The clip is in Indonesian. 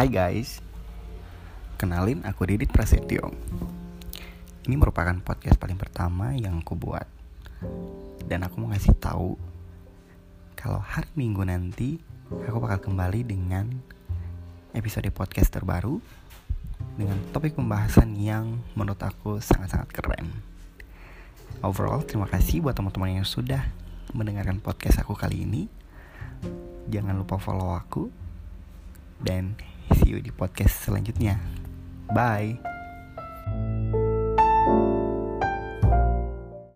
Hai guys, kenalin aku Didit Prasetyo. Ini merupakan podcast paling pertama yang aku buat. Dan aku mau ngasih tahu kalau hari Minggu nanti aku bakal kembali dengan episode podcast terbaru dengan topik pembahasan yang menurut aku sangat-sangat keren. Overall, terima kasih buat teman-teman yang sudah mendengarkan podcast aku kali ini. Jangan lupa follow aku dan see you di podcast selanjutnya. Bye.